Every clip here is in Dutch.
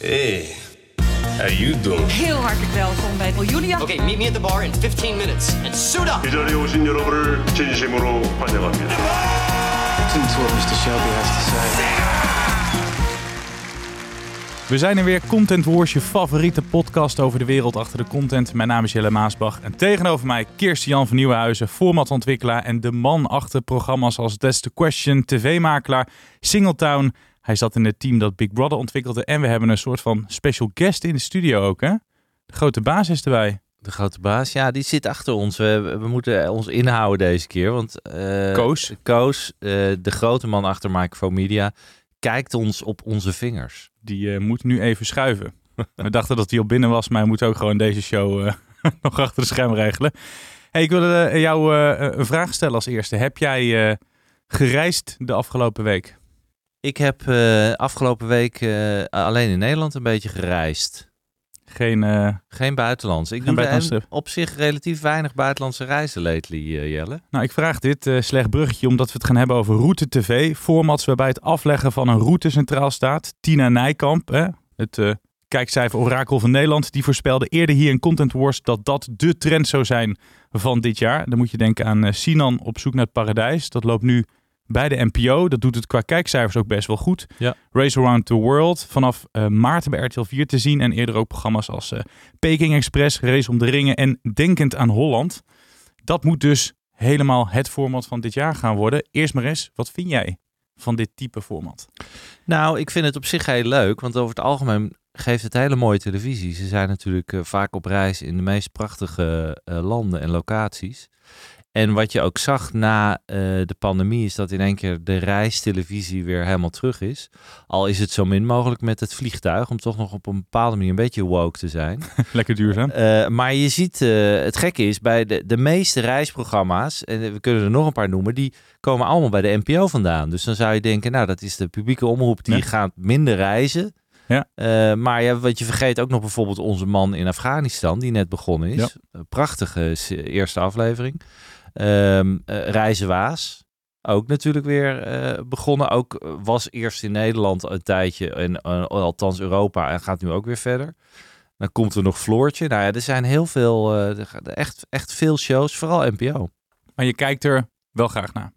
Hey, how you doing? Heel hartelijk welkom bij Julia. Okay, meet me at the bar in 15 minutes and suit up. 이 자리에 오신 여러분을 진심으로 환영합니다. Listen to what Mr. Shelby has to say. We zijn er weer, Content Wars, je favoriete podcast over de wereld achter de content. Mijn naam is Jelle Maasbach en tegenover mij Kirsten-Jan van Nieuwenhuizen, formatontwikkelaar en de man achter programma's als That's the Question, tv-makelaar, Singletown. hij zat in het team dat Big Brother ontwikkelde en we hebben een soort van special guest in de studio ook, hè? De grote baas is erbij. De grote baas, ja, die zit achter ons. We, we moeten ons inhouden deze keer, want eh, Koos. Koos, eh, de grote man achter Microphone Media, kijkt ons op onze vingers. Die eh, moet nu even schuiven. we dachten dat hij al binnen was, maar hij moet ook gewoon deze show nog achter de scherm regelen. Hey, ik wilde jou een vraag stellen als eerste. Heb jij gereisd de afgelopen week? Ik heb eh, afgelopen week eh, alleen in Nederland een beetje gereisd. Geen, eh, Geen buitenlands. Ik Geen doe op zich relatief weinig buitenlandse reizen lately, Jelle. nou, ik vraag dit slecht bruggetje omdat we het gaan hebben over Route TV. Formats waarbij het afleggen van een route centraal staat. Tina Nijkamp, hè, het kijkcijfer orakel van Nederland, die voorspelde eerder hier in Content Wars dat dat de trend zou zijn van dit jaar. Dan moet je denken aan Sinan op zoek naar het paradijs. Dat loopt nu bij de NPO. Dat doet het qua kijkcijfers ook best wel goed. Ja. Race Around the World vanaf eh, maart bij RTL 4 te zien. En eerder ook programma's als eh, Peking Express, Race om de Ringen en Denkend aan Holland. Dat moet dus helemaal het format van dit jaar gaan worden. Eerst maar eens, wat vind jij van dit type format? Nou, ik vind het op zich heel leuk, want over het algemeen geeft het hele mooie televisie. Ze zijn natuurlijk eh, vaak op reis in de meest prachtige eh, landen en locaties. En wat je ook zag na eh, de pandemie is dat in één keer de reistelevisie weer helemaal terug is. Al is het zo min mogelijk met het vliegtuig, om toch nog op een bepaalde manier een beetje woke te zijn. Lekker duurzaam. Eh, maar je ziet, eh, het gekke is, bij de, de meeste reisprogramma's, en we kunnen er nog een paar noemen, die komen allemaal bij de NPO vandaan. Dus dan zou je denken, nou, dat is de publieke omroep, die Ja. gaat minder reizen. Ja. Maar ja, wat je vergeet ook nog bijvoorbeeld onze man in Afghanistan, die net begonnen is. Ja. Prachtige eerste aflevering. Ehm eh, Reizen Waas. Ook natuurlijk weer eh, begonnen. Ook eh, was eerst in Nederland een tijdje, en, althans Europa, en gaat nu ook weer verder. Dan komt er nog Floortje. Nou ja, er zijn heel veel, echt, echt veel shows, vooral NPO. Maar je kijkt er wel graag naar.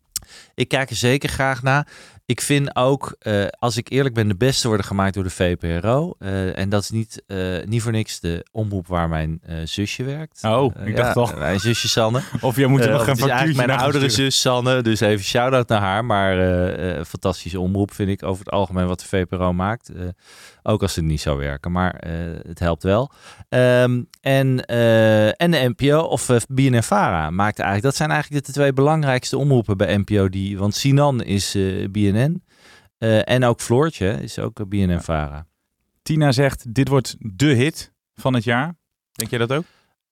Ik kijk er zeker graag naar. Ik vind ook, eh, als ik eerlijk ben, de beste worden gemaakt door de VPRO. Eh, en dat is niet, eh, niet voor niks de omroep waar mijn zusje werkt. Oh, ik dacht ja, al. Mijn zusje Sanne. Of jij moet er nog het een is eigenlijk mijn oudere sturen. zus Sanne, dus even shout-out naar haar. Maar fantastische omroep vind ik over het algemeen wat de VPRO maakt. Eh, ook als het niet zou werken, maar eh, het helpt wel. Ehm, en, eh, en de NPO of uh, BNN-Vara maakt eigenlijk, dat zijn eigenlijk de twee belangrijkste omroepen bij NPO. Die, want Sinan is eh, BNN eh, en ook Floortje is ook eh, BNN-Vara. Tina zegt, dit wordt de hit van het jaar. Denk jij dat ook?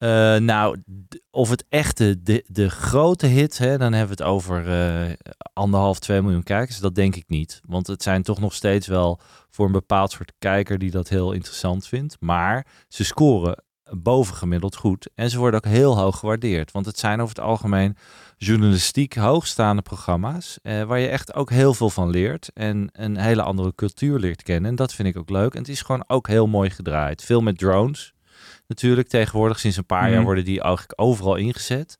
Eh, nou, of het echte, de, de grote hit, hè, dan hebben we het over eh, anderhalf, twee miljoen kijkers. Dat denk ik niet. Want het zijn toch nog steeds wel voor een bepaald soort kijker die dat heel interessant vindt. Maar ze scoren bovengemiddeld goed. En ze worden ook heel hoog gewaardeerd. Want het zijn over het algemeen journalistiek hoogstaande programma's. eh, waar je echt ook heel veel van leert. En een hele andere cultuur leert kennen. En dat vind ik ook leuk. En het is gewoon ook heel mooi gedraaid. Veel met drones natuurlijk tegenwoordig. Sinds een paar Mhm. jaar worden die eigenlijk overal ingezet.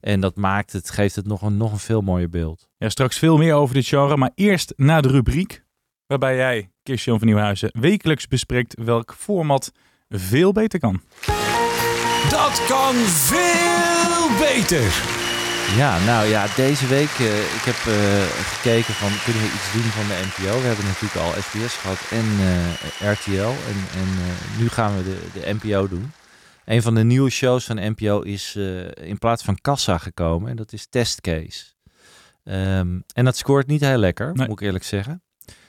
En dat maakt het, geeft het nog een, nog een veel mooier beeld. Ja, straks veel meer over dit genre, maar eerst naar de rubriek waarbij jij, Kirsten van Nieuwhuizen, wekelijks bespreekt welk format veel beter kan. Dat kan veel beter. Ja, nou ja, deze week, eh, ik heb eh, gekeken van, kunnen we iets doen van de NPO? We hebben natuurlijk al SBS gehad en eh, RTL en, en nu gaan we de, de NPO doen. Een van de nieuwe shows van NPO is in plaats van Kassa gekomen en dat is Testcase. Ehm, en dat scoort niet heel lekker, Nee. moet ik eerlijk zeggen.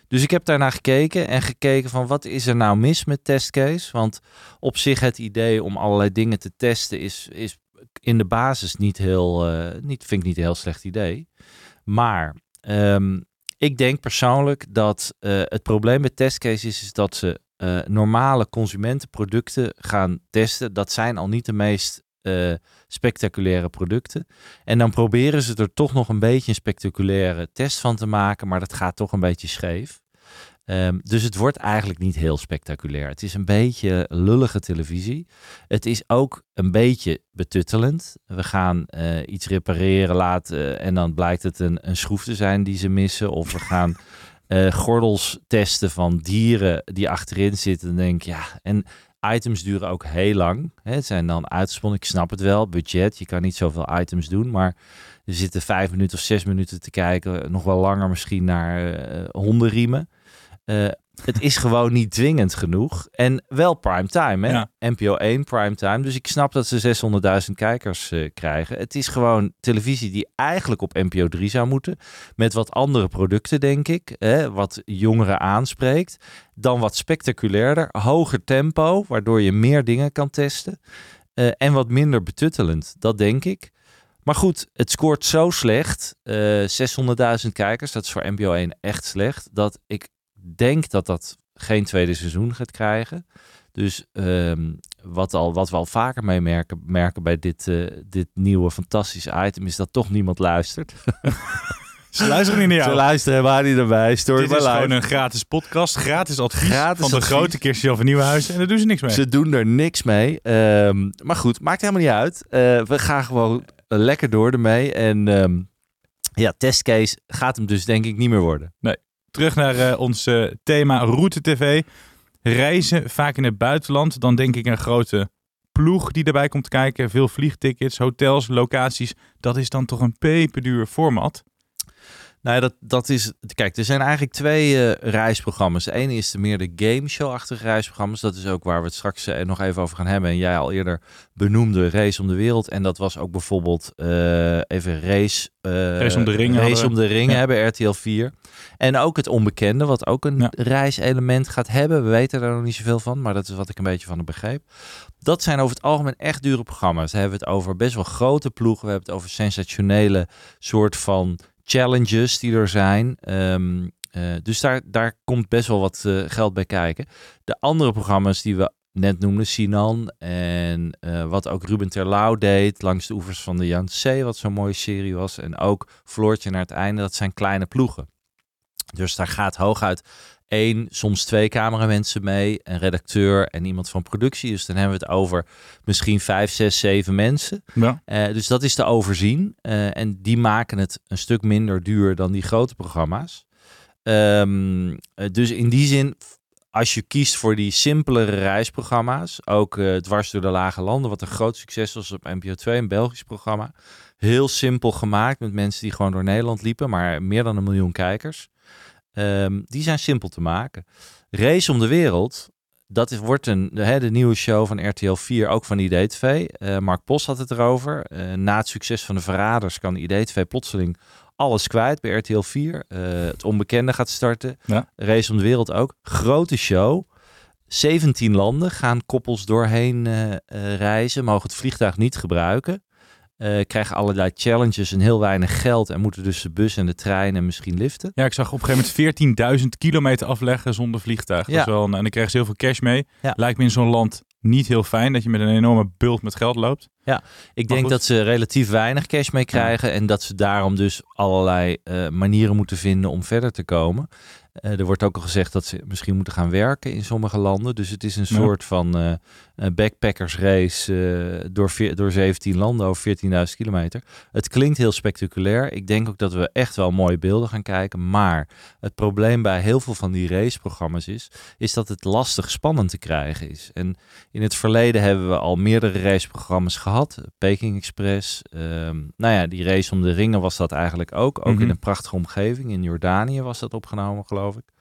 Dus ik heb daarnaar gekeken en gekeken van wat is er nou mis met Testcase? Want op zich het idee om allerlei dingen te testen is, is in de basis niet heel, eh, niet, vind ik niet een heel slecht idee. Maar ehm, ik denk persoonlijk dat eh, het probleem met testcases is, is dat ze eh, normale consumentenproducten gaan testen. Dat zijn al niet de meest spectaculaire producten. En dan proberen ze er toch nog een beetje een spectaculaire test van te maken, maar dat gaat toch een beetje scheef. Ehm, dus het wordt eigenlijk niet heel spectaculair. Het is een beetje lullige televisie. Het is ook een beetje betuttelend. We gaan eh, iets repareren laten en dan blijkt het een, een schroef te zijn die ze missen. Of we gaan eh, gordels testen van dieren die achterin zitten. En denk ja, en items duren ook heel lang. Hè, het zijn dan uitgesponnen, ik snap het wel, budget. Je kan niet zoveel items doen, maar er zitten vijf minuten of zes minuten te kijken. Nog wel langer misschien naar eh, hondenriemen. Eh, het is gewoon niet dwingend genoeg. En wel primetime, hè? Ja. NPO 1 primetime. Dus ik snap dat ze 600.000 kijkers eh, krijgen. Het is gewoon televisie die eigenlijk op NPO 3 zou moeten. Met wat andere producten, denk ik. Hè? Wat jongeren aanspreekt. Dan wat spectaculairder. Hoger tempo, waardoor je meer dingen kan testen. Eh, en wat minder betuttelend, dat denk ik. Maar goed, het scoort zo slecht. eh 600.000 kijkers, dat is voor NPO 1 echt slecht. Dat ik denk dat dat geen tweede seizoen gaat krijgen. Dus ehm, wat, al, wat we al vaker mee merken, merken bij dit, eh, dit nieuwe fantastische item... is dat toch niemand luistert. Ze luisteren niet naar jou. Ze luisteren helemaal niet erbij. Story Dit is gewoon een gratis podcast, gratis advies Gratis van de advies. grote Kirstjan van Nieuwenhuizen. En daar doen ze niks mee. Ze doen er niks mee. Ehm, maar goed, maakt helemaal niet uit. Eh, we gaan gewoon lekker door ermee. En ehm, ja, testcase gaat hem dus denk ik niet meer worden. Terug naar eh, ons eh, thema Route TV. Reizen, vaak in het buitenland. Dan denk ik een grote ploeg die erbij komt kijken. Veel vliegtickets, hotels, locaties. Dat is dan toch een peperduur format. Nou ja, dat, dat is... Kijk, er zijn eigenlijk twee eh, reisprogramma's. De ene is de meer de gameshow-achtige reisprogramma's. Dat is ook waar we het straks eh, nog even over gaan hebben. En jij al eerder benoemde Race om de Wereld. En dat was ook bijvoorbeeld eh, even Race... Race om de Ringen Race hadden om de Ringen Ja. hebben RTL 4. En ook het onbekende, wat ook een Ja. reiselement gaat hebben. We weten daar nog niet zoveel van, maar dat is wat ik een beetje van de begreep. Dat zijn over het algemeen echt dure programma's. We hebben het over best wel grote ploegen. We hebben het over sensationele soort van challenges die er zijn. Ehm, eh, dus daar, daar komt best wel wat eh, geld bij kijken. De andere programma's die we net noemden, Sinan en eh, wat ook Ruben Terlouw deed langs de oevers van de Yangtze, wat zo'n mooie serie was. En ook Floortje naar het einde, dat zijn kleine ploegen. Dus daar gaat hooguit één, soms twee cameramensen mee, een redacteur en iemand van productie. Dus dan hebben we het over misschien vijf, zes, zeven mensen. Ja. Eh, dus dat is te overzien. Eh, en die maken het een stuk minder duur dan die grote programma's. Ehm, eh, dus in die zin, als je kiest voor die simpelere reisprogramma's, ook eh, dwars door de lage landen, wat een groot succes was op NPO 2, een Belgisch programma. Heel simpel gemaakt met mensen die gewoon door Nederland liepen, maar meer dan een miljoen kijkers. Ehm, die zijn simpel te maken. Race om de wereld, dat is, wordt een, de, hè, de nieuwe show van RTL 4, ook van IDTV. Eh Mark Post had het erover. Eh, na het succes van de Verraders kan IDTV plotseling alles kwijt bij RTL 4. Eh, het onbekende gaat starten. Ja. Race om de wereld ook. Grote show. 17 landen gaan koppels doorheen reizen, mogen het vliegtuig niet gebruiken. Eh, krijgen allerlei challenges en heel weinig geld en moeten dus de bus en de trein en misschien liften. Ja, ik zag op een gegeven moment 14.000 kilometer afleggen zonder vliegtuig. Dat Ja. is wel, een- en dan krijgen ze heel veel cash mee. Ja. Lijkt me in zo'n land niet heel fijn dat je met een enorme bult met geld loopt. Ik Maar denk goed. dat ze relatief weinig cash mee krijgen en dat ze daarom dus allerlei eh, manieren moeten vinden om verder te komen. Eh, er wordt ook al gezegd dat ze misschien moeten gaan werken in sommige landen. Dus het is een Ja. soort van eh, een backpackersrace eh, door, veer- door 17 landen over 14.000 kilometer. Het klinkt heel spectaculair. Ik denk ook dat we echt wel mooie beelden gaan kijken. Maar het probleem bij heel veel van die raceprogramma's is, is dat het lastig spannend te krijgen is. En in het verleden hebben we al meerdere raceprogramma's gehad. Peking Express. ehm, nou ja, die race om de ringen was dat eigenlijk ook. Ook Mhm. in een prachtige omgeving. In Jordanië was dat opgenomen, geloof ik.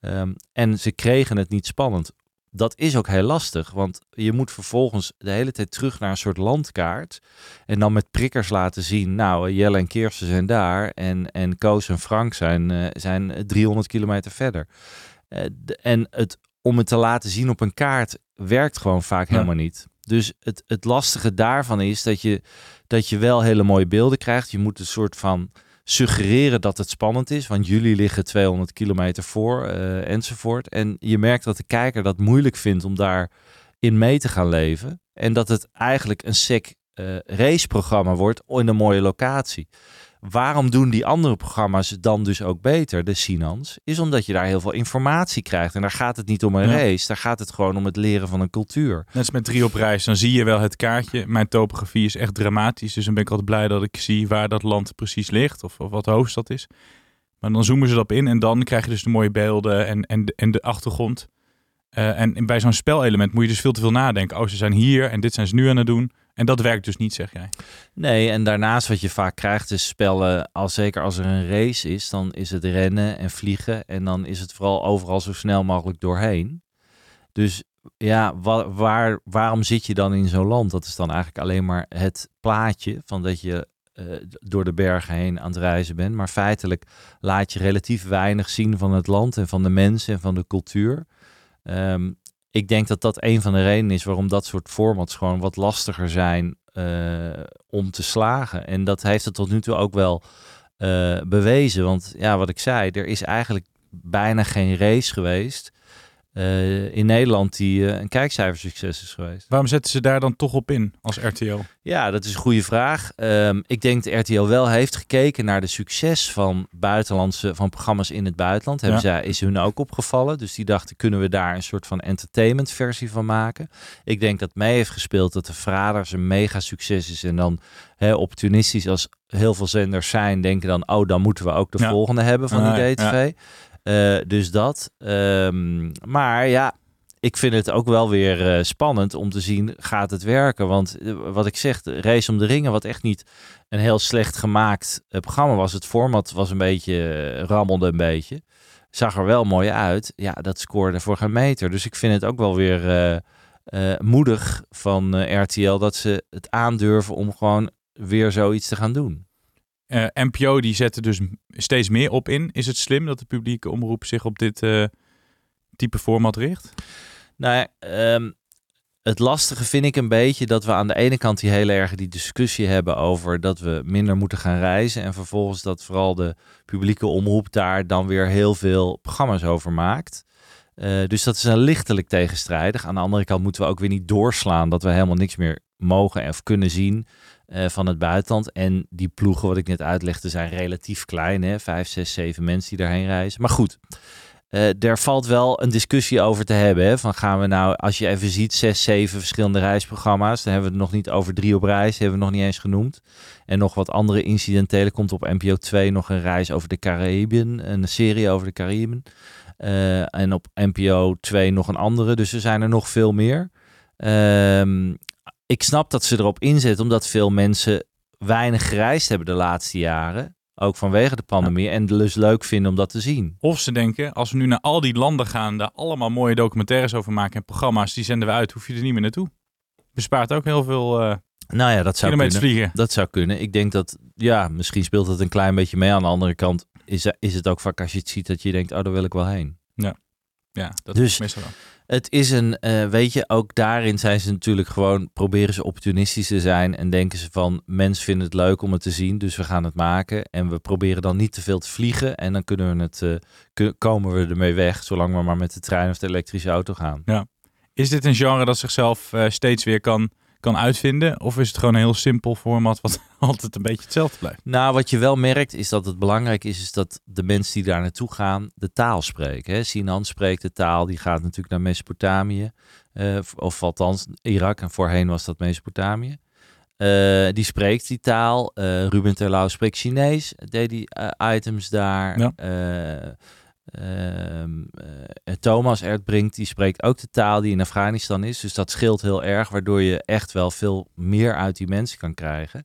Ehm, en ze kregen het niet spannend. Dat is ook heel lastig, want je moet vervolgens de hele tijd terug naar een soort landkaart. En dan met prikkers laten zien, nou, Jelle en Kirsten zijn daar. En, en Koos en Frank zijn, eh, zijn 300 kilometer verder. Eh, de- en het, om het te laten zien op een kaart werkt gewoon vaak Ja. helemaal niet. Dus het, het lastige daarvan is dat je, dat je wel hele mooie beelden krijgt. Je moet een soort van suggereren dat het spannend is, want jullie liggen 200 kilometer voor eh, enzovoort. En je merkt dat de kijker dat moeilijk vindt om daar in mee te gaan leven. En dat het eigenlijk een sec eh, raceprogramma wordt in een mooie locatie. Waarom doen die andere programma's dan dus ook beter, de Sinans? Is omdat je daar heel veel informatie krijgt. En daar gaat het niet om een Ja. race, daar gaat het gewoon om het leren van een cultuur. Net als met drie op reis, dan zie je wel het kaartje. Mijn topografie is echt dramatisch, dus dan ben ik altijd blij dat ik zie waar dat land precies ligt of, of wat de hoofdstad is. Maar dan zoomen ze erop in en dan krijg je dus de mooie beelden en, en, de, en de achtergrond. Eh, en bij zo'n spelelement moet je dus veel te veel nadenken. Oh, ze zijn hier en dit zijn ze nu aan het doen. En dat werkt dus niet, zeg jij. Nee, en daarnaast wat je vaak krijgt is spellen, als, zeker als er een race is, dan is het rennen en vliegen. En dan is het vooral overal zo snel mogelijk doorheen. Dus ja, wa- waar, waarom zit je dan in zo'n land? Dat is dan eigenlijk alleen maar het plaatje van dat je eh, door de bergen heen aan het reizen bent. Maar feitelijk laat je relatief weinig zien van het land en van de mensen en van de cultuur. Ehm, ik denk dat dat een van de redenen is waarom dat soort formats gewoon wat lastiger zijn eh, om te slagen. En dat heeft het tot nu toe ook wel eh, bewezen. Want ja, wat ik zei, er is eigenlijk bijna geen race geweest eh, in Nederland die eh, een kijkcijfersucces is geweest. Waarom zetten ze daar dan toch op in als RTL? Ja, dat is een goede vraag. Ehm, ik denk dat RTL wel heeft gekeken naar de succes van buitenlandse van programma's in het buitenland. Hebben zij, is hun ook opgevallen. Dus die dachten, kunnen we daar een soort van entertainment versie van maken? Ik denk dat mee heeft gespeeld dat de Verraders een mega succes is. En dan opportunistisch als heel veel zenders zijn, denken dan, oh, dan moeten we ook de Ja. volgende hebben van Ah, die ja. Eh, dus dat. Ehm, maar ja, ik vind het ook wel weer eh, spannend om te zien, gaat het werken? Want eh, wat ik zeg, Race om de Ringen, wat echt niet een heel slecht gemaakt programma was. Het format was een beetje, rammelde een beetje. Zag er wel mooi uit. Ja, dat scoorde voor geen meter. Dus ik vind het ook wel weer moedig van RTL dat ze het aandurven om gewoon weer zoiets te gaan doen. Eh, NPO die zet er dus steeds meer op in. Is het slim dat de publieke omroep zich op dit eh, type format richt? Nou ehm, het lastige vind ik een beetje dat we aan de ene kant die hele erg die discussie hebben over dat we minder moeten gaan reizen. En vervolgens dat vooral de publieke omroep daar dan weer heel veel programma's over maakt. Eh, dus dat is een lichtelijk tegenstrijdig. Aan de andere kant moeten we ook weer niet doorslaan dat we helemaal niks meer mogen of kunnen zien eh, van het buitenland. En die ploegen, wat ik net uitlegde, zijn relatief klein. Hè? Vijf, zes, zeven mensen die daarheen reizen. Maar goed, eh er valt wel een discussie over te hebben. Hè? Van gaan we nou, als je even ziet, zes, zeven verschillende reisprogramma's. Dan hebben we het nog niet over drie op reis, hebben we nog niet eens genoemd. En nog wat andere incidentele. Komt op NPO 2 nog een reis over de Caraïben, een serie over de Caraïben. Eh, en op NPO 2 nog een andere. Dus er zijn er nog veel meer. Ehm, ik snap dat ze erop inzetten, omdat veel mensen weinig gereisd hebben de laatste jaren. Ook vanwege de pandemie. En dus leuk vinden om dat te zien. Of ze denken, als we nu naar al die landen gaan, daar allemaal mooie documentaires over maken en programma's, die zenden we uit, hoef je er niet meer naartoe. Bespaart ook heel veel eh Nou ja, dat zou kunnen. vliegen. Dat zou kunnen. Ik denk dat, ja, misschien speelt het een klein beetje mee. Aan de andere kant is, is het ook vaak als je het ziet dat je denkt, oh, daar wil ik wel heen. Ja, dat Dus- is meestal wel. Het is een, eh, weet je, ook daarin zijn ze natuurlijk gewoon, proberen ze opportunistisch te zijn en denken ze van, mensen vinden het leuk om het te zien, dus we gaan het maken. En we proberen dan niet te veel te vliegen en dan kunnen we het, kun- komen we ermee weg, zolang we maar met de trein of de elektrische auto gaan. Is dit een genre dat zichzelf eh, steeds weer kan, kan uitvinden? Of is het gewoon een heel simpel format wat altijd een beetje hetzelfde blijft? Nou, wat je wel merkt is dat het belangrijk is, is dat de mensen die daar naartoe gaan de taal spreken. Hè? Sinan spreekt de taal, die gaat natuurlijk naar Mesopotamië, eh, of althans Irak, en voorheen was dat Mesopotamië. Eh, die spreekt die taal. Eh, Ruben Terlouw spreekt Chinees, deed die items daar. Ja. Eh, ehm, eh, Thomas Erdbrink, die spreekt ook de taal die in Afghanistan is. Dus dat scheelt heel erg, waardoor je echt wel veel meer uit die mensen kan krijgen.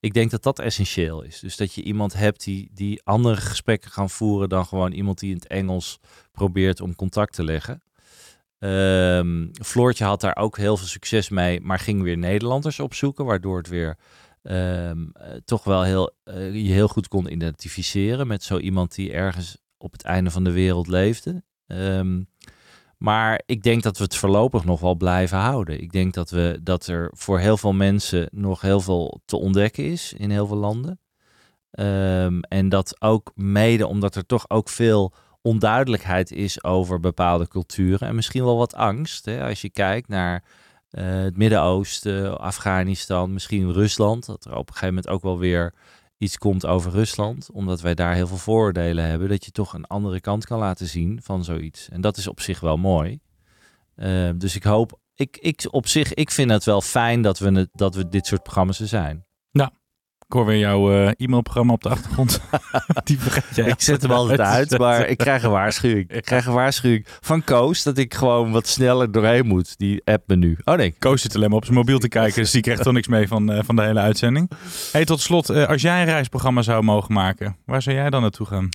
Ik denk dat dat essentieel is. Dus dat je iemand hebt die, die andere gesprekken kan voeren dan gewoon iemand die in het Engels probeert om contact te leggen. Ehm, Floortje had daar ook heel veel succes mee, maar ging weer Nederlanders opzoeken, waardoor het weer ehm, eh, toch wel heel, eh, je heel goed kon identificeren met zo iemand die ergens op het einde van de wereld leefde. Ehm, maar ik denk dat we het voorlopig nog wel blijven houden. Ik denk dat, we, dat er voor heel veel mensen nog heel veel te ontdekken is in heel veel landen. Ehm, en dat ook mede omdat er toch ook veel onduidelijkheid is over bepaalde culturen. En misschien wel wat angst. Hè? Als je kijkt naar eh, het Midden-Oosten, Afghanistan, misschien Rusland. Dat er op een gegeven moment ook wel weer iets komt over Rusland, omdat wij daar heel veel vooroordelen hebben, dat je toch een andere kant kan laten zien van zoiets. En dat is op zich wel mooi. Eh, dus ik hoop, ik, ik op zich, ik vind het wel fijn dat we, dat we dit soort programma's er zijn. Ik hoor weer jouw eh, e-mailprogramma op de achtergrond. Die vergeet jij. Ik zet hem altijd uit, maar ik krijg een waarschuwing. Ik krijg een waarschuwing van Koos dat ik gewoon wat sneller doorheen moet. Die app me nu. Oh nee, Koos zit alleen maar op zijn mobiel te kijken, dus die krijgt toch niks mee van, eh, van de hele uitzending. Hey, tot slot, eh, als jij een reisprogramma zou mogen maken, waar zou jij dan naartoe gaan?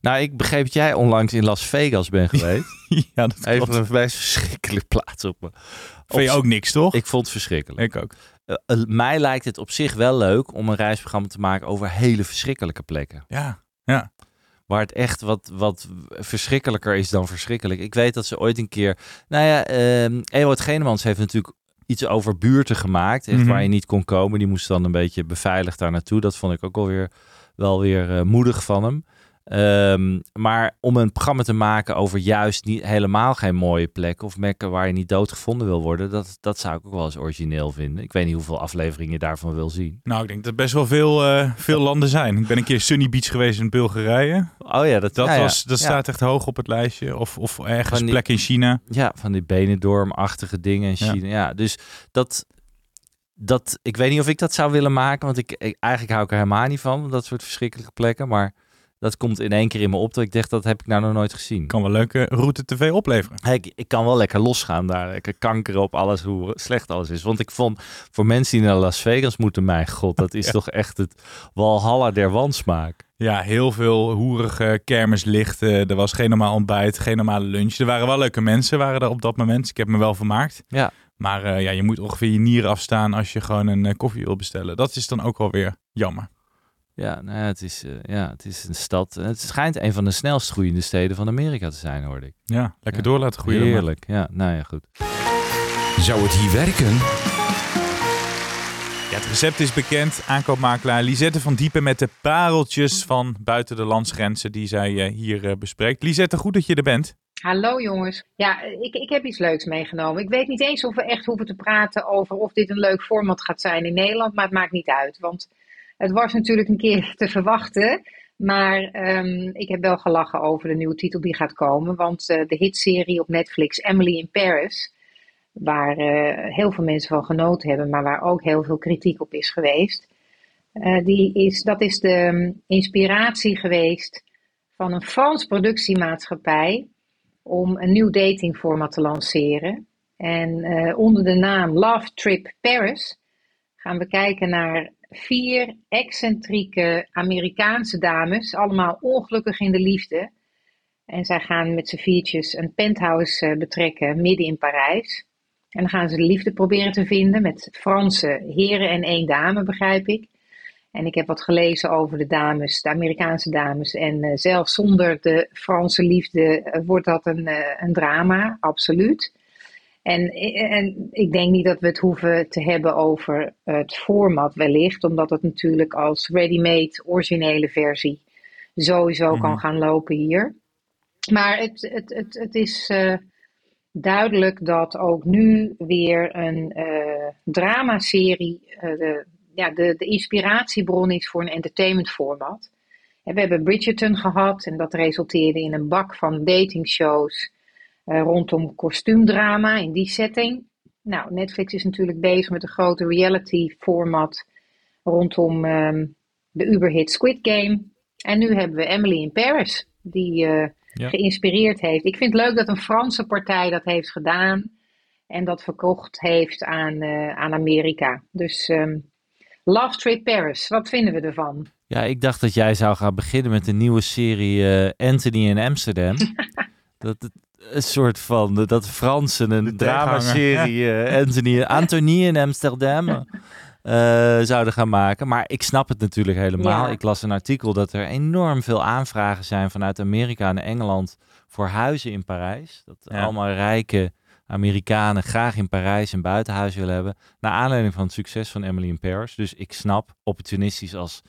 Nou, ik begreep dat jij onlangs in Las Vegas bent geweest. ja, dat Even klopt. een meest verschrikkelijke plaats op me. Vind je ook niks, toch? Ik vond het verschrikkelijk. Ik ook. Eh, eh, mij lijkt het op zich wel leuk om een reisprogramma te maken over hele verschrikkelijke plekken. Ja. Waar het echt wat, wat verschrikkelijker is dan verschrikkelijk. Ik weet dat ze ooit een keer... Nou ja, ehm Ewout Genemans heeft natuurlijk iets over buurten gemaakt. Echt Mhm. waar je niet kon komen. Die moest dan een beetje beveiligd daar naartoe. Dat vond ik ook alweer wel weer eh, moedig van hem. Ehm, maar om een programma te maken over juist niet, helemaal geen mooie plekken of plekken waar je niet doodgevonden wil worden, dat, dat zou ik ook wel eens origineel vinden. Ik weet niet hoeveel afleveringen je daarvan wil zien. Nou, ik denk dat er best wel veel, eh, veel landen zijn. Ik ben een keer Sunny Beach geweest in Bulgarije. Oh ja, dat, Dat, ja, ja. was, dat Ja. staat echt hoog op het lijstje. Of, of ergens die- plek in China. Ja, van die Benidorm-achtige dingen in Ja. China. Ja. dus dat, dat, ik weet niet of ik dat zou willen maken, want ik, ik- eigenlijk hou ik er helemaal niet van, dat soort verschrikkelijke plekken. Maar dat komt in één keer in me op dat ik dacht, dat heb ik nou nog nooit gezien. Kan wel leuke route tv opleveren. Ik, ik kan wel lekker losgaan daar, lekker kankeren op alles, hoe slecht alles is. Want ik vond, voor mensen die naar Las Vegas moeten, mijn god, dat is Ja. toch echt het walhalla der wansmaak. Ja, heel veel hoerige kermislichten. Er was geen normaal ontbijt, geen normale lunch. Er waren wel leuke mensen waren er op dat moment. Ik heb me wel vermaakt. Ja. Maar eh, ja, je moet ongeveer je nieren afstaan als je gewoon een eh, koffie wil bestellen. Dat is dan ook wel weer jammer. Ja, nou ja, het, is, eh, ja, het is een stad. Het schijnt een van de snelst groeiende steden van Amerika te zijn, hoorde ik. Ja, lekker Ja. door laten groeien. Heerlijk, ja, nou ja, goed. Zou het hier werken? Ja, het recept is bekend. Aankoopmakelaar Lisette van Diepen met de pareltjes van buiten de landsgrenzen die zij eh, hier eh, bespreekt. Lisette, goed dat je er bent. Hallo jongens. Ja, ik, ik heb iets leuks meegenomen. Ik weet niet eens of we echt hoeven te praten over of dit een leuk format gaat zijn in Nederland, maar het maakt niet uit. Want het was natuurlijk een keer te verwachten. Maar ehm, ik heb wel gelachen over de nieuwe titel die gaat komen. Want eh, de hitserie op Netflix Emily in Paris, waar eh, heel veel mensen van genoten hebben, maar waar ook heel veel kritiek op is geweest. eh, die is, dat is de ehm, inspiratie geweest van een Frans productiemaatschappij om een nieuw datingformat te lanceren. En onder de naam Love Trip Paris gaan we kijken naar vier excentrieke Amerikaanse dames, allemaal ongelukkig in de liefde. En zij gaan met z'n viertjes een penthouse eh, betrekken midden in Parijs. En dan gaan ze de liefde proberen te vinden met Franse heren en één dame, begrijp ik. En ik heb wat gelezen over de dames, de Amerikaanse dames. En eh, zelfs zonder de Franse liefde eh, wordt dat een, een drama, absoluut. En, en ik denk niet dat we het hoeven te hebben over het format wellicht, omdat het natuurlijk als ready-made originele versie sowieso kan gaan lopen hier. Maar het, het, het, het is eh, duidelijk dat ook nu weer een eh dramaserie eh, de, ja, de, de inspiratiebron is voor een entertainmentformat. En we hebben Bridgerton gehad en dat resulteerde in een bak van datingshows rondom kostuumdrama in die setting. Nou, Netflix is natuurlijk bezig met een grote reality format rondom ehm, de uberhit Squid Game. En nu hebben we Emily in Paris, die eh, Ja. geïnspireerd heeft. Ik vind het leuk dat een Franse partij dat heeft gedaan en dat verkocht heeft aan, eh, aan Amerika. Dus ehm, Love Trip Paris, wat vinden we ervan? Ja, ik dacht dat jij zou gaan beginnen met een nieuwe serie eh, Anthony in Amsterdam. dat een soort van dat de Fransen een dramaserie eh, Anthony, Anthony in Amsterdam eh, zouden gaan maken. Maar ik snap het natuurlijk helemaal. Ja. Ik las een artikel dat er enorm veel aanvragen zijn vanuit Amerika en Engeland voor huizen in Parijs. Dat Ja. allemaal rijke Amerikanen graag in Parijs een buitenhuis willen hebben. Naar aanleiding van het succes van Emily in Paris. Dus ik snap, opportunistisch als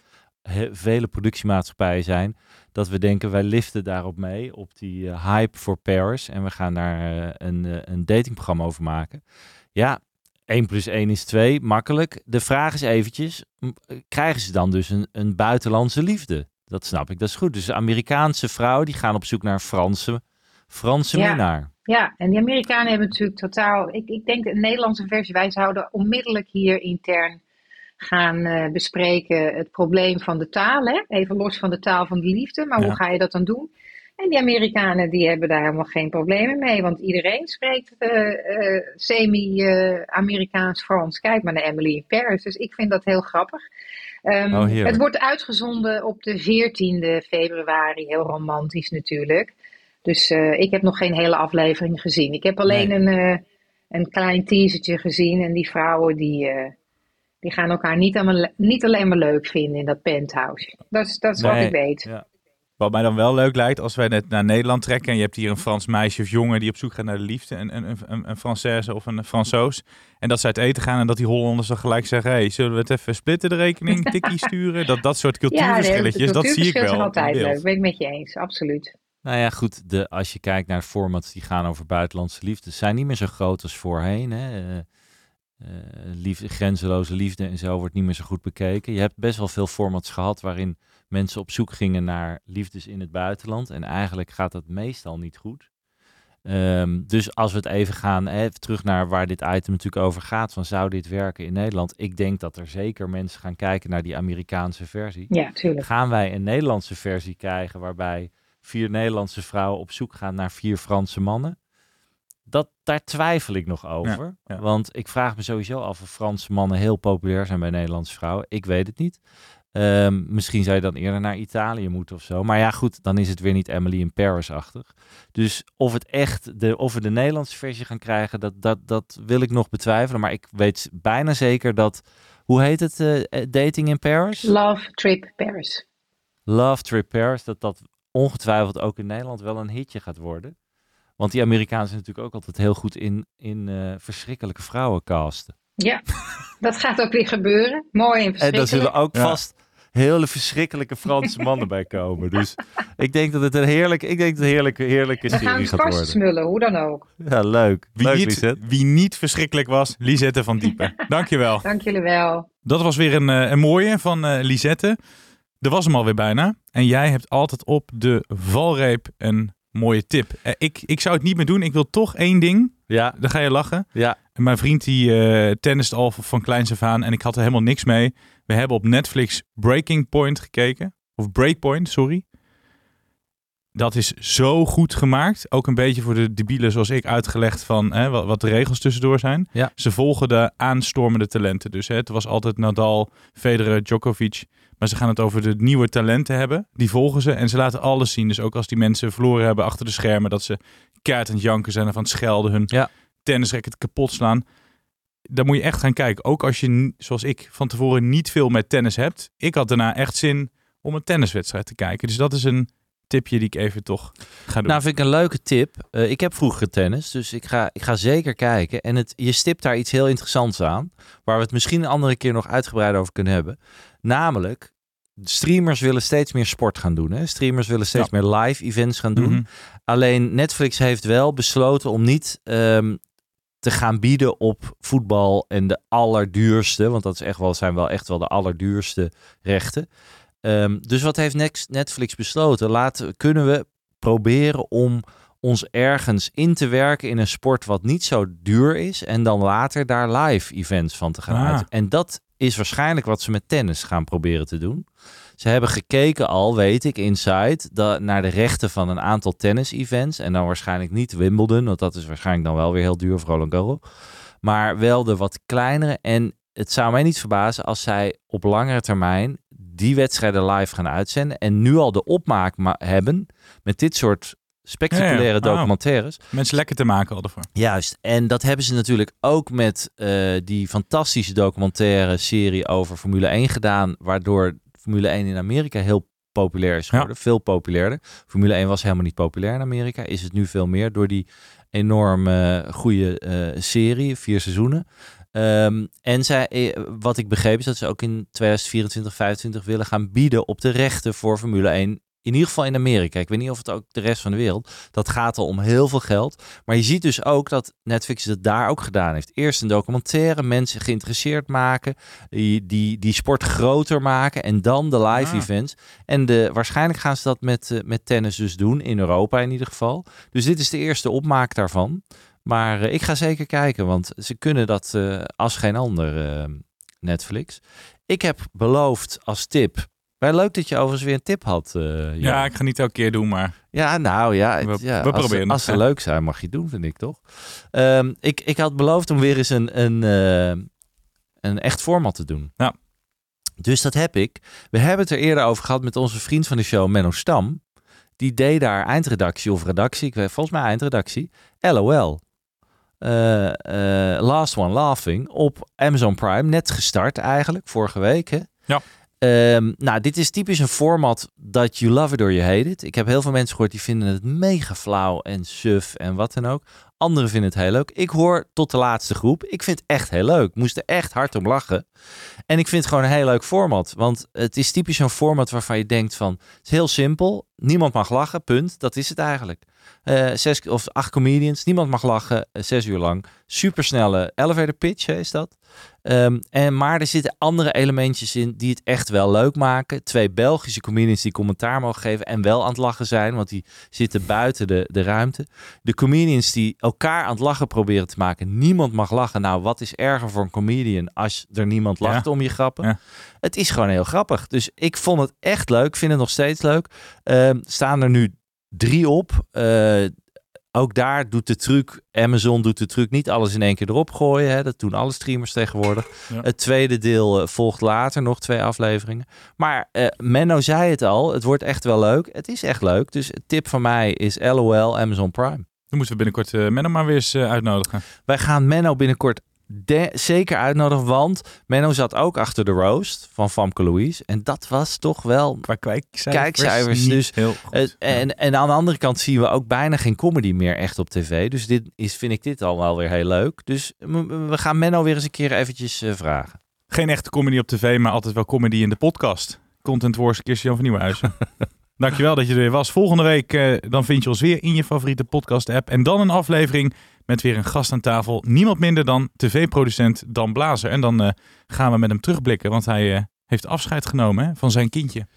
vele productiemaatschappijen zijn, dat we denken wij liften daarop mee, op die eh, hype voor Paris. En we gaan daar eh, een, eh, een datingprogramma over maken. Ja, 1 plus 1 is 2, makkelijk. De vraag is eventjes, krijgen ze dan dus een, een buitenlandse liefde? Dat snap ik, dat is goed. Dus Amerikaanse vrouwen die gaan op zoek naar een Franse, Franse Ja. minnaar. Ja, en die Amerikanen hebben natuurlijk totaal. Ik, ik denk de Nederlandse versie. Wij zouden onmiddellijk hier intern gaan eh, bespreken het probleem van de taal. Hè? Even los van de taal van de liefde. Maar Ja. hoe ga je dat dan doen? En die Amerikanen die hebben daar helemaal geen problemen mee. Want iedereen spreekt eh, eh, semi-Amerikaans-Frans. Kijk maar naar Emily in Paris. Dus ik vind dat heel grappig. Oh, heerlijk. het wordt uitgezonden op de 14e februari. Heel romantisch natuurlijk. Dus ik heb nog geen hele aflevering gezien. Ik heb alleen Nee. een, een klein teasertje gezien. En die vrouwen die, die gaan elkaar niet, allemaal, niet alleen maar leuk vinden in dat penthouse. Dat is, dat is wat ik weet. ja. Wat mij dan wel leuk lijkt, als wij net naar Nederland trekken en je hebt hier een Frans meisje of jongen die op zoek gaat naar de liefde, een, een, een, een Française of een Fransoos, en dat ze uit eten gaan en dat die Hollanders dan gelijk zeggen, hey, zullen we het even splitten de rekening, tikkie sturen? Dat, dat soort Ja, de cultuurverschilletjes, dat zie ik wel zijn altijd leuk. Ben ik met je eens, absoluut. Nou ja, goed, de, als je kijkt naar formats die gaan over buitenlandse liefde, zijn niet meer zo groot als voorheen. Hè? Eh, liefde, grenzeloze liefde en zo wordt niet meer zo goed bekeken. Je hebt best wel veel formats gehad waarin mensen op zoek gingen naar liefdes in het buitenland. En eigenlijk gaat dat meestal niet goed. Ehm, dus als we het even gaan, terug naar waar dit item natuurlijk over gaat, van zou dit werken in Nederland? Ik denk dat er zeker mensen gaan kijken naar die Amerikaanse versie. Ja, tuurlijk. Gaan wij een Nederlandse versie krijgen waarbij vier Nederlandse vrouwen op zoek gaan naar vier Franse mannen? Dat, daar twijfel ik nog over. ja. Want ik vraag me sowieso af of Franse mannen heel populair zijn bij Nederlandse vrouwen. Ik weet het niet. Ehm, misschien zou je dan eerder naar Italië moeten of zo. Maar ja, goed, dan is het weer niet Emily in Paris-achtig. Dus of, het echt de, of we de Nederlandse versie gaan krijgen, dat, dat, dat wil ik nog betwijfelen. Maar ik weet bijna zeker dat, hoe heet het, eh, Dating in Paris? Love Trip Paris. Love Trip Paris, dat dat ongetwijfeld ook in Nederland wel een hitje gaat worden. Want die Amerikanen zijn natuurlijk ook altijd heel goed in, in eh, verschrikkelijke vrouwen casten. Ja, dat gaat ook weer gebeuren. Mooi en En daar verschrikkelijk. zullen ook Ja. vast hele verschrikkelijke Franse mannen bij komen. Dus ik denk dat het een heerlijke, ik denk dat het een heerlijke, heerlijke We gaan serie het gaat vast worden. smullen, hoe dan ook. Ja, leuk. Wie, leuk, niet, wie niet verschrikkelijk was, Lisette van Diepen. Dankjewel. Dank jullie wel. Dat was weer een, eh, een mooie van eh Lisette. Er was hem alweer bijna. En jij hebt altijd op de valreep een mooie tip. Eh, ik, ik zou het niet meer doen. Ik wil toch één ding. Ja, Dan ga je lachen. ja. En Mijn vriend die eh tennist al van kleins af aan en ik had er helemaal niks mee. We hebben op Netflix Breaking Point gekeken. Of Breakpoint, sorry. Dat is zo goed gemaakt. Ook een beetje voor de debielen zoals ik uitgelegd van hè, wat, wat de regels tussendoor zijn. Ja. Ze volgen de aanstormende talenten. Dus hè, het was altijd Nadal, Federer, Djokovic. Maar ze gaan het over de nieuwe talenten hebben. Die volgen ze en ze laten alles zien. Dus ook als die mensen verloren hebben achter de schermen. Dat ze het janken zijn of aan het schelden. Hun Ja. tennisracket kapot slaan. Daar moet je echt gaan kijken. Ook als je, zoals ik, van tevoren niet veel met tennis hebt. Ik had daarna echt zin om een tenniswedstrijd te kijken. Dus dat is een tipje die ik even toch ga doen. Nou, vind ik een leuke tip. Eh, ik heb vroeger tennis, dus ik ga, ik ga zeker kijken. En het, je stipt daar iets heel interessants aan, waar we het misschien een andere keer nog uitgebreid over kunnen hebben. Namelijk, streamers willen steeds meer sport gaan doen. Hè? Streamers willen steeds meer live events gaan doen. Mhm. Alleen Netflix heeft wel besloten om niet ehm, te gaan bieden op voetbal en de allerduurste, want dat is echt wel, zijn wel echt wel de allerduurste rechten. Ehm, dus wat heeft Netflix besloten? Laten, kunnen we proberen om ons ergens in te werken in een sport wat niet zo duur is en dan later daar live events van te gaan Ah. uit. En dat is waarschijnlijk wat ze met tennis gaan proberen te doen. Ze hebben gekeken al, weet ik, Inside, da- naar de rechten van een aantal tennis-events. En dan waarschijnlijk niet Wimbledon, want dat is waarschijnlijk dan wel weer heel duur voor Roland Garros. Maar wel de wat kleinere. En het zou mij niet verbazen als zij op langere termijn die wedstrijden live gaan uitzenden. En nu al de opmaak ma- hebben met dit soort spectaculaire Ja, ja. Wauw. documentaires. Mensen lekker te maken al ervoor. Juist, en dat hebben ze natuurlijk ook met eh, die fantastische documentaire serie over Formule 1 gedaan, waardoor Formule 1 in Amerika heel populair is geworden, veel populairder. Formule 1 was helemaal niet populair in Amerika, is het nu veel meer door die enorm eh, goede eh, serie, vier seizoenen. Ehm, en zij, eh, wat ik begreep is dat ze ook in 2024, 2025 willen gaan bieden op de rechten voor Formule 1 in ieder geval in Amerika, ik weet niet of het ook de rest van de wereld, dat gaat al om heel veel geld. Maar je ziet dus ook dat Netflix het daar ook gedaan heeft. Eerst een documentaire, mensen geïnteresseerd maken, die, die, die sport groter maken en dan de live Ah. events. En de, waarschijnlijk gaan ze dat met, eh, met tennis dus doen, in Europa in ieder geval. Dus dit is de eerste opmaak daarvan. Maar eh, ik ga zeker kijken, want ze kunnen dat eh, als geen ander, eh, Netflix. Ik heb beloofd als tip. Wel leuk dat je overigens weer een tip had. Ja, ik ga niet elke keer doen, maar Ja, nou ja. het- ja we als, proberen Als ze ja. leuk zijn, mag je het doen, vind ik toch? Ehm, ik, ik had beloofd om weer eens een, een, een echt format te doen. Ja. Dus dat heb ik. We hebben het er eerder over gehad met onze vriend van de show, Menno Stam. Die deed daar eindredactie of redactie, ik weet volgens mij eindredactie. LOL. Eh, eh, Last One Laughing op Amazon Prime. Net gestart eigenlijk, vorige week. Hè? Ja. Ehm, nou, dit is typisch een format dat you love it or you hate it. Ik heb heel veel mensen gehoord die vinden het mega flauw en suf en wat dan ook. Anderen vinden het heel leuk. Ik hoor tot de laatste groep. Ik vind het echt heel leuk. Ik moest er echt hard om lachen. En ik vind het gewoon een heel leuk format. Want het is typisch een format waarvan je denkt van... Het is heel simpel. Niemand mag lachen. Punt. Dat is het eigenlijk. Eh, zes of acht comedians. Niemand mag lachen. eh, zes uur lang. Supersnelle elevator pitch hè, is dat. Ehm, en, maar er zitten andere elementjes in die het echt wel leuk maken. Twee Belgische comedians die commentaar mogen geven en wel aan het lachen zijn, want die zitten buiten de, de ruimte. De comedians die elkaar aan het lachen proberen te maken. Niemand mag lachen. Nou, wat is erger voor een comedian als er niemand Ja. lacht om je grappen? Ja. Het is gewoon heel grappig. Dus ik vond het echt leuk. Ik vind het nog steeds leuk. Ehm, staan er nu drie op. Eh, ook daar doet de truc, Amazon doet de truc niet alles in één keer erop gooien. Hè? Dat doen alle streamers tegenwoordig. Ja. Het tweede deel eh, volgt later, nog twee afleveringen. Maar eh, Menno zei het al, het wordt echt wel leuk. Het is echt leuk. Dus tip van mij is LOL Amazon Prime. dan moeten we binnenkort Menno maar weer eens uitnodigen. Wij gaan Menno binnenkort de- zeker uitnodigen, want Menno zat ook achter de roast van Famke Louise. En dat was toch wel... Qua kijkcijfers, Kijkcijfers, niet dus, heel goed. En, en aan de andere kant zien we ook bijna geen comedy meer echt op tv. Dus dit is, vind ik dit al wel weer heel leuk. Dus we gaan Menno weer eens een keer eventjes eh, vragen. Geen echte comedy op tv, maar altijd wel comedy in de podcast. Content Wars Christian van Nieuwenhuizen. Dankjewel dat je er weer was. Volgende week eh, dan vind je ons weer in je favoriete podcast app. En dan een aflevering met weer een gast aan tafel. Niemand minder dan tv-producent Dan Blazer. En dan eh, gaan we met hem terugblikken, want hij eh, heeft afscheid genomen hè, van zijn kindje.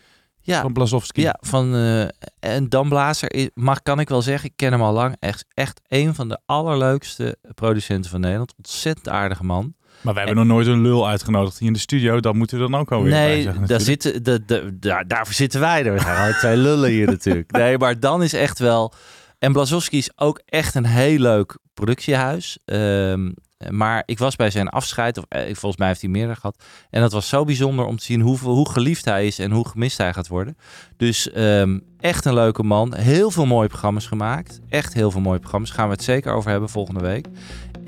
Ja, Van Blazowski. ja van, eh, en Dan Blazer is- mag, kan ik wel zeggen, ik ken hem al lang. Echt, echt een van de allerleukste producenten van Nederland. Ontzettend aardige man. Maar we hebben nog nooit een lul uitgenodigd hier in de studio. Dat moeten we dan ook alweer Nee, zeggen daar zitten, de, de, daar, daarvoor zitten wij er. We twee lullen hier natuurlijk. Nee, maar dan is echt wel... En Blazowski is ook echt een heel leuk productiehuis. Ehm, maar ik was bij zijn afscheid, of eh, volgens mij heeft hij meerdere gehad. En dat was zo bijzonder om te zien hoeveel, hoe geliefd hij is en hoe gemist hij gaat worden. Dus ehm, echt een leuke man. Heel veel mooie programma's gemaakt. Echt heel veel mooie programma's. Gaan we het zeker over hebben volgende week.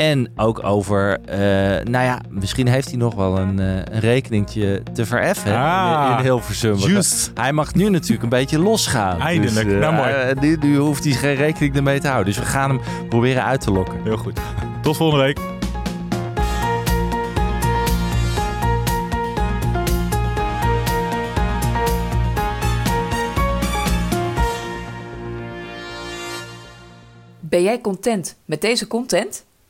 En ook over, eh, nou ja, misschien heeft hij nog wel een, eh, een rekeningtje te vereffen Ah, in, in Hilversum. Juist. Hij mag nu natuurlijk een beetje losgaan. Eindelijk. Dus, eh, Nou, mooi. nu, nu hoeft hij geen rekening ermee te houden. Dus we gaan hem proberen uit te lokken. Heel goed. Tot volgende week. Ben jij content met deze content?